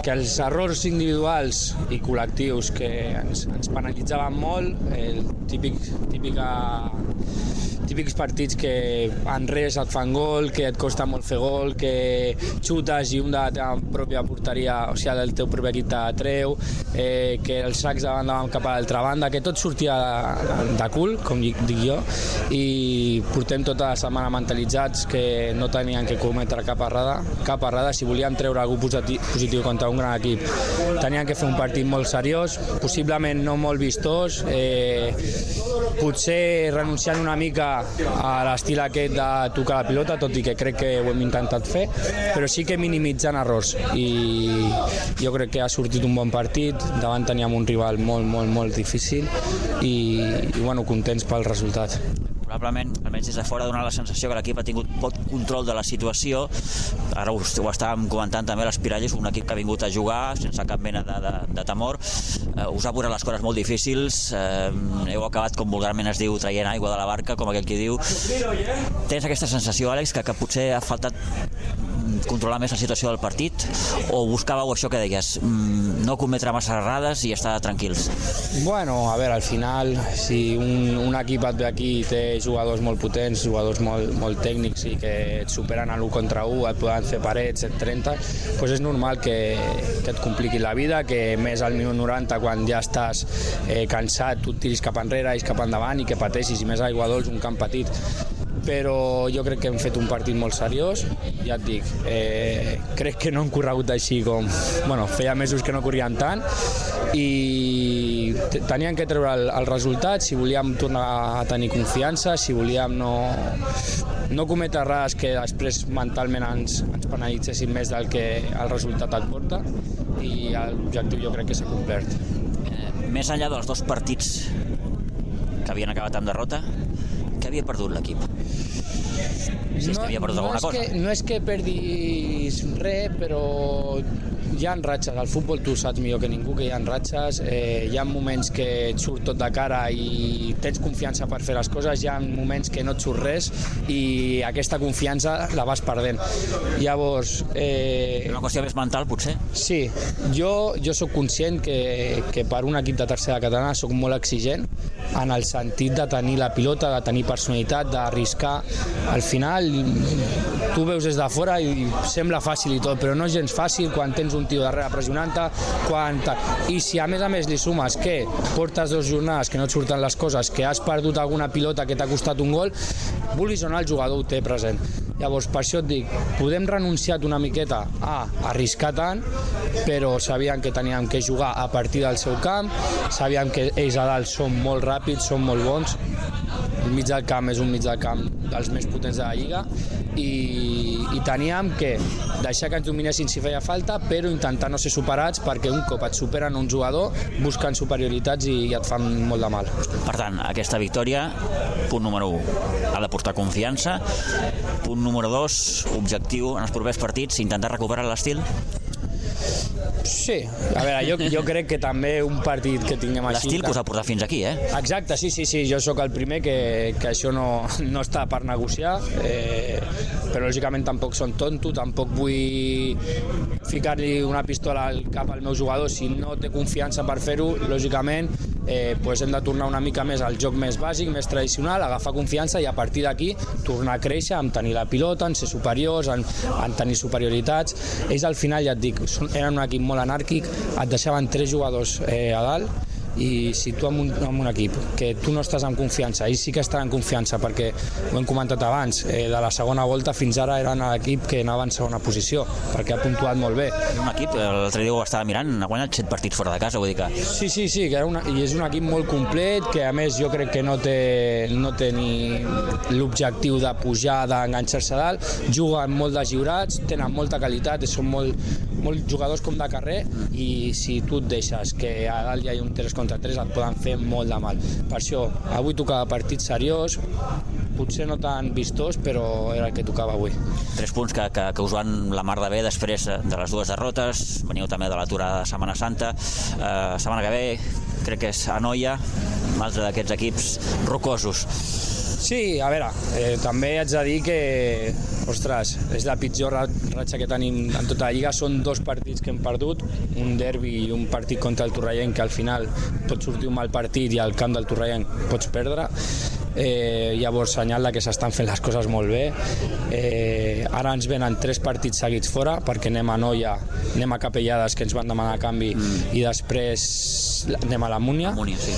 que els errors individuals i col·lectius que ens, ens penalitzaven molt, el típic, típica, típics partits que en res et fan gol, que et costa molt fer gol, que xutes i un de la teva pròpia porteria, o sigui, del teu propi equip treu, eh, que els sacs de banda van cap a l'altra banda, que tot sortia de, de cul, com dic dic jo, i portem tota la setmana mentalitzats que no tenien que cometre cap errada, cap errada, si volíem treure algú positiu, positiu contra un gran equip, tenien que fer un partit molt seriós, possiblement no molt vistós, eh, potser renunciant una mica a l'estil aquest de tocar la pilota, tot i que crec que ho hem intentat fer, però sí que minimitzant errors i jo crec que ha sortit un bon partit, davant teníem un rival molt, molt, molt difícil i, i bueno, contents pel resultat. Probablement, almenys des de fora, dona la sensació que l'equip ha tingut poc control de la situació. Ara us, ho estàvem comentant també, l'Espirall és un equip que ha vingut a jugar sense cap mena de, de, de temor. Eh, us ha posat les coses molt difícils. Eh, heu acabat, com vulgarment es diu, traient aigua de la barca, com aquell qui diu. Tens aquesta sensació, Àlex, que, que potser ha faltat controlar més la situació del partit o buscàveu això que deies, mm, no cometre massa errades i estar tranquils? Bueno, a veure, al final, si un, un equip et ve aquí té jugadors molt potents, jugadors molt, molt tècnics i que et superen a l'1 contra 1, et poden fer parets, et 30, doncs és normal que, que et compliqui la vida, que més al minut 90, quan ja estàs eh, cansat, tu et tiris cap enrere i cap endavant i que pateixis, i més Aigua Dols, un camp petit però jo crec que hem fet un partit molt seriós, ja et dic, eh, crec que no hem corregut així com... Bueno, feia mesos que no corríem tant, i tenien que treure el, el resultat. Si volíem tornar a tenir confiança, si volíem no, no cometre errades que després mentalment ens, ens penalitzessin més del que el resultat et porta. I l'objectiu jo crec que s'ha complert. Eh, més enllà dels dos partits que havien acabat amb derrota, havia perdut l'equip? Si no, havia perdut no alguna cosa. Que, no és que perdis res, però hi ha ratxes, al futbol tu saps millor que ningú que hi ha ratxes, eh, hi ha moments que et surt tot de cara i tens confiança per fer les coses, hi ha moments que no et surt res i aquesta confiança la vas perdent. Llavors... Eh, Una qüestió més mental, potser? Sí, jo, jo sóc conscient que, que per un equip de tercera catalana sóc molt exigent en el sentit de tenir la pilota, de tenir personalitat, d'arriscar. Al final, tu veus des de fora i sembla fàcil i tot, però no és gens fàcil quan tens un tio darrere pressionant-te, quan... I si a més a més li sumes que portes dos jornades que no et surten les coses, que has perdut alguna pilota que t'ha costat un gol, vulguis o no el jugador ho té present. Llavors, per això et dic, podem renunciar una miqueta a arriscar tant, però sabíem que teníem que jugar a partir del seu camp, sabíem que ells a dalt són molt ràpids, són molt bons, el mig del camp és un mig del camp dels més potents de la Lliga i, i teníem que deixar que ens dominessin si feia falta, però intentar no ser superats perquè un cop et superen un jugador busquen superioritats i, i et fan molt de mal. Per tant, aquesta victòria, punt número 1, ha de portar confiança. Punt número 2, objectiu en els propers partits, intentar recuperar l'estil. Sí, a veure, jo, jo crec que també un partit que tinguem així... L'estil que us ha portat fins aquí, eh? Exacte, sí, sí, sí, jo sóc el primer que, que això no, no està per negociar, eh, però lògicament tampoc són tonto, tampoc vull ficar-li una pistola al cap al meu jugador si no té confiança per fer-ho, lògicament eh, pues hem de tornar una mica més al joc més bàsic, més tradicional, agafar confiança i a partir d'aquí tornar a créixer, en tenir la pilota, en ser superiors, en, en tenir superioritats. Ells al final, ja et dic, eren un equip molt anàrquic, et deixaven tres jugadors eh, a dalt, i si tu amb un, amb un equip que tu no estàs en confiança, ells sí que estan en confiança perquè ho hem comentat abans eh, de la segona volta fins ara eren l'equip que anava en segona posició perquè ha puntuat molt bé. Un equip, l'altre dia ho estava mirant, ha guanyat 7 partits fora de casa, vull dir que... Sí, sí, sí, que era una, i és un equip molt complet, que a més jo crec que no té, no té ni l'objectiu de pujar, d'enganxar-se dalt, juguen molt de lliurats, tenen molta qualitat, són molt, molt jugadors com de carrer i si tu et deixes que a dalt hi ha un 3 contra 3 et poden fer molt de mal. Per això, avui tocava partit seriós, potser no tan vistós, però era el que tocava avui. Tres punts que, que, que us van la mar de bé després de les dues derrotes, veniu també de l'aturada de Setmana Santa, eh, setmana que ve crec que és Anoia, un altre d'aquests equips rocosos. Sí, a veure, eh, també haig de dir que, ostres, és la pitjor ratxa que tenim en tota la Lliga. Són dos partits que hem perdut, un derbi i un partit contra el Torrellenc, que al final pot sortir un mal partit i al camp del Torrellenc pots perdre. Eh, llavors, senyal de que s'estan fent les coses molt bé. Eh, ara ens venen tres partits seguits fora, perquè anem a Noia, anem a Capellades, que ens van demanar canvi, mm. i després anem a la Múnia. Múnia, sí.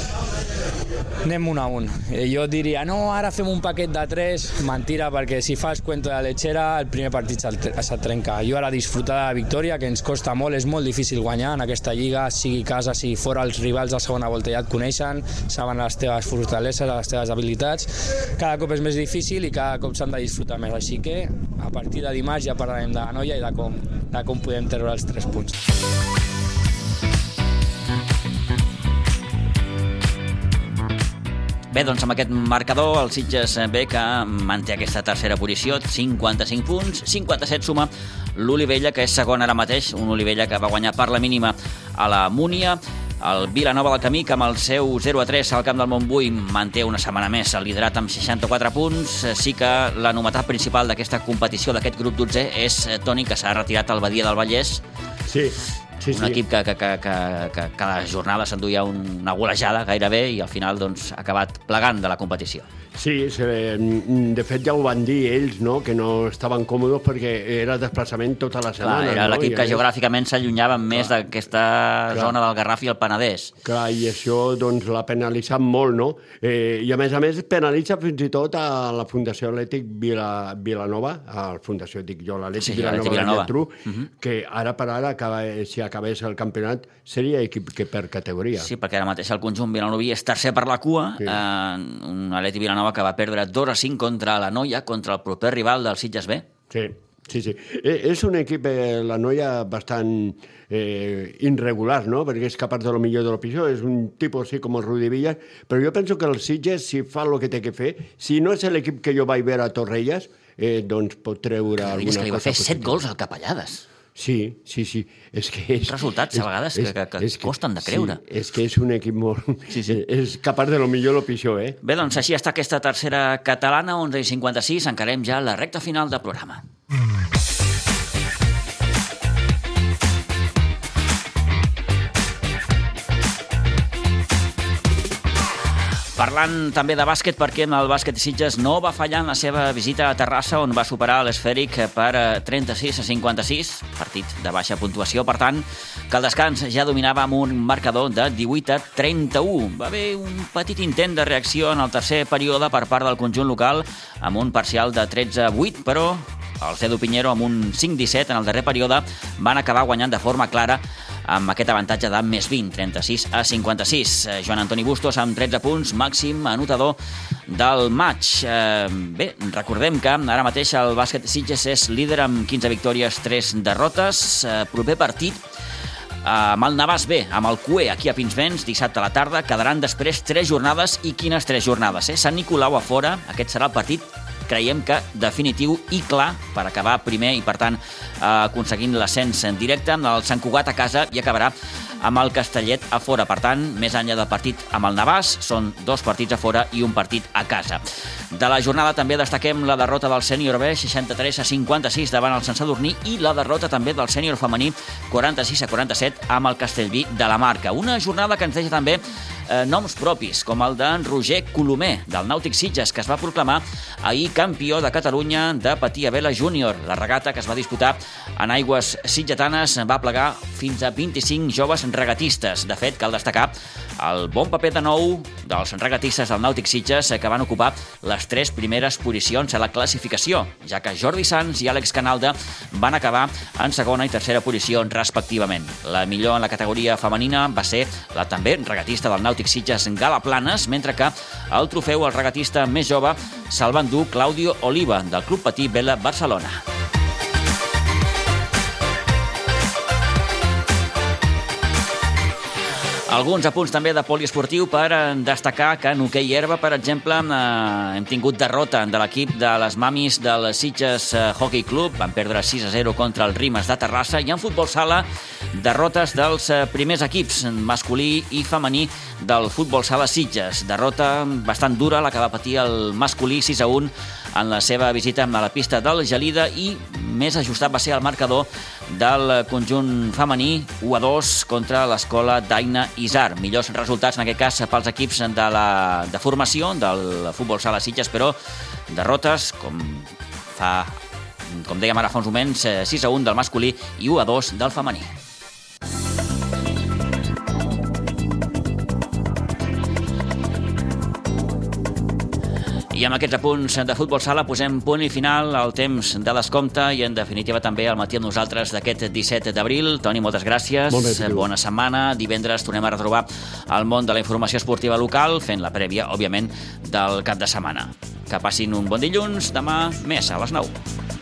Anem un a un. Eh, jo diria, no, ara fem un paquet de tres. Mentira, perquè si fas cuento de lechera, el primer partit se trenca. Jo ara disfrutar de la victòria, que ens costa molt, és molt difícil guanyar en aquesta lliga, sigui casa, sigui fora, els rivals de segona volta ja et coneixen, saben les teves fortaleses, les teves habilitats. Cada cop és més difícil i cada cop s'han de disfrutar més. Així que, a partir de dimarts ja parlarem de la noia i de com, de com podem treure els tres punts. Bé, doncs amb aquest marcador el Sitges B que manté aquesta tercera posició, 55 punts, 57 suma l'Olivella, que és segon ara mateix, un Olivella que va guanyar per la mínima a la Múnia, el Vilanova del Camí, que amb el seu 0-3 al camp del Montbui manté una setmana més el liderat amb 64 punts. Sí que la novetat principal d'aquesta competició, d'aquest grup 12, és Toni, que s'ha retirat al Badia del Vallès. Sí, Sí, un sí. equip que, que, que, que, que cada jornada s'enduia una golejada gairebé i al final doncs, ha acabat plegant de la competició. Sí, se, de fet ja ho van dir ells, no? que no estaven còmodes perquè era desplaçament tota la Clar, setmana. era no? l'equip que geogràficament s'allunyava més d'aquesta zona del Garraf i el Penedès. Clar, i això doncs, l'ha penalitzat molt, no? Eh, I a més a més penalitza fins i tot a la Fundació Atlètic Vila, Vilanova, a la Fundació, dic jo, l'Atlètic Sí, Vilanova, Vilanova. de Geltrú, que ara per ara acaba, si acabés el campionat, seria equip que per categoria. Sí, perquè ara mateix el conjunt vilanoví és tercer per la cua, sí. eh, un Atleti Vilanova que va perdre 2 a 5 contra la Noia, contra el proper rival del Sitges B. Sí, sí, sí. Eh, És un equip, eh, la noia, bastant eh, irregular, no? Perquè és capaç de lo millor de lo pitjor, és un tipus així com el Rudi Villas, però jo penso que el Sitges, si fa el que té que fer, si no és l'equip que jo vaig veure a Torrelles, eh, doncs pot treure Que alguna que li va cosa fer 7 positiva. gols al Capellades. Sí, sí, sí. És que és, Resultats, a vegades, que- que- que costen de creure. Sí, és que és un equip molt... Sí, sí. *laughs* És capaç de lo millor lo pitjor, eh? Bé, doncs així està aquesta tercera catalana, 11 i 56, encarem ja la recta final del programa. Parlant també de bàsquet, perquè el bàsquet Sitges no va fallar en la seva visita a Terrassa, on va superar l'esfèric per eh, 36 a 56, partit de baixa puntuació, per tant, que el descans ja dominava amb un marcador de 18 a 31. Va haver un petit intent de reacció en el tercer període per part del conjunt local, amb un parcial de 13 a 8, però els Edu Pinheiro, amb un 5-17 en el darrer període, van acabar guanyant de forma clara amb aquest avantatge de més 20, 36 a 56. Eh, Joan Antoni Bustos amb 13 punts, màxim anotador del maig. Eh, bé, recordem que ara mateix el bàsquet Sitges és líder amb 15 victòries, 3 derrotes. Eh, proper partit amb el Navàs B, amb el CUE aquí a Pinsbens, dissabte a la tarda, quedaran després tres jornades, i quines tres jornades, eh? Sant Nicolau a fora, aquest serà el partit creiem que definitiu i clar per acabar primer i, per tant, eh, aconseguint l'ascens en directe. El Sant Cugat a casa i acabarà amb el Castellet a fora. Per tant, més enllà del partit amb el Navàs, són dos partits a fora i un partit a casa. De la jornada també destaquem la derrota del sènior B, 63 a 56 davant el Sant Sadurní i la derrota també del sènior femení, 46 a 47 amb el Castellví de la Marca. Una jornada que ens deixa també eh, noms propis, com el d'en Roger Colomer, del Nàutic Sitges, que es va proclamar ahir campió de Catalunya de patia vela júnior. La regata que es va disputar en aigües sitgetanes va plegar fins a 25 joves regatistes. De fet, cal destacar el bon paper de nou dels regatistes del Nàutic Sitges eh, que van ocupar les tres primeres posicions a la classificació, ja que Jordi Sans i Àlex Canalda van acabar en segona i tercera posició respectivament. La millor en la categoria femenina va ser la també regatista del Nàutic Sitges Gala Planes, mentre que el trofeu al regatista més jove se'l va endur Claudio Oliva, del Club Patí Vela Barcelona. Alguns apunts també de poliesportiu per eh, destacar que en hoquei herba, per exemple, eh, hem tingut derrota de l'equip de les mamis del Sitges eh, Hockey Club. Van perdre 6 a 0 contra el Rimes de Terrassa. I en futbol sala, derrotes dels primers equips, masculí i femení, del futbol sala Sitges. Derrota bastant dura, la que va patir el masculí 6 a 1 en la seva visita a la pista del Gelida i més ajustat va ser el marcador del conjunt femení 1 a 2 contra l'escola d'Aina Isar. Millors resultats en aquest cas pels equips de, la, de formació del futbol sala Sitges, però derrotes com fa com dèiem ara fa uns moments, eh, 6 a 1 del masculí i 1 a 2 del femení. I amb aquests apunts de futbol sala posem punt i final al temps de descompte i en definitiva també al matí amb nosaltres d'aquest 17 d'abril. Toni, moltes gràcies. Molt bé, Pilu. Bona setmana. Divendres tornem a retrobar el món de la informació esportiva local, fent la prèvia, òbviament, del cap de setmana. Que passin un bon dilluns. Demà més a les 9.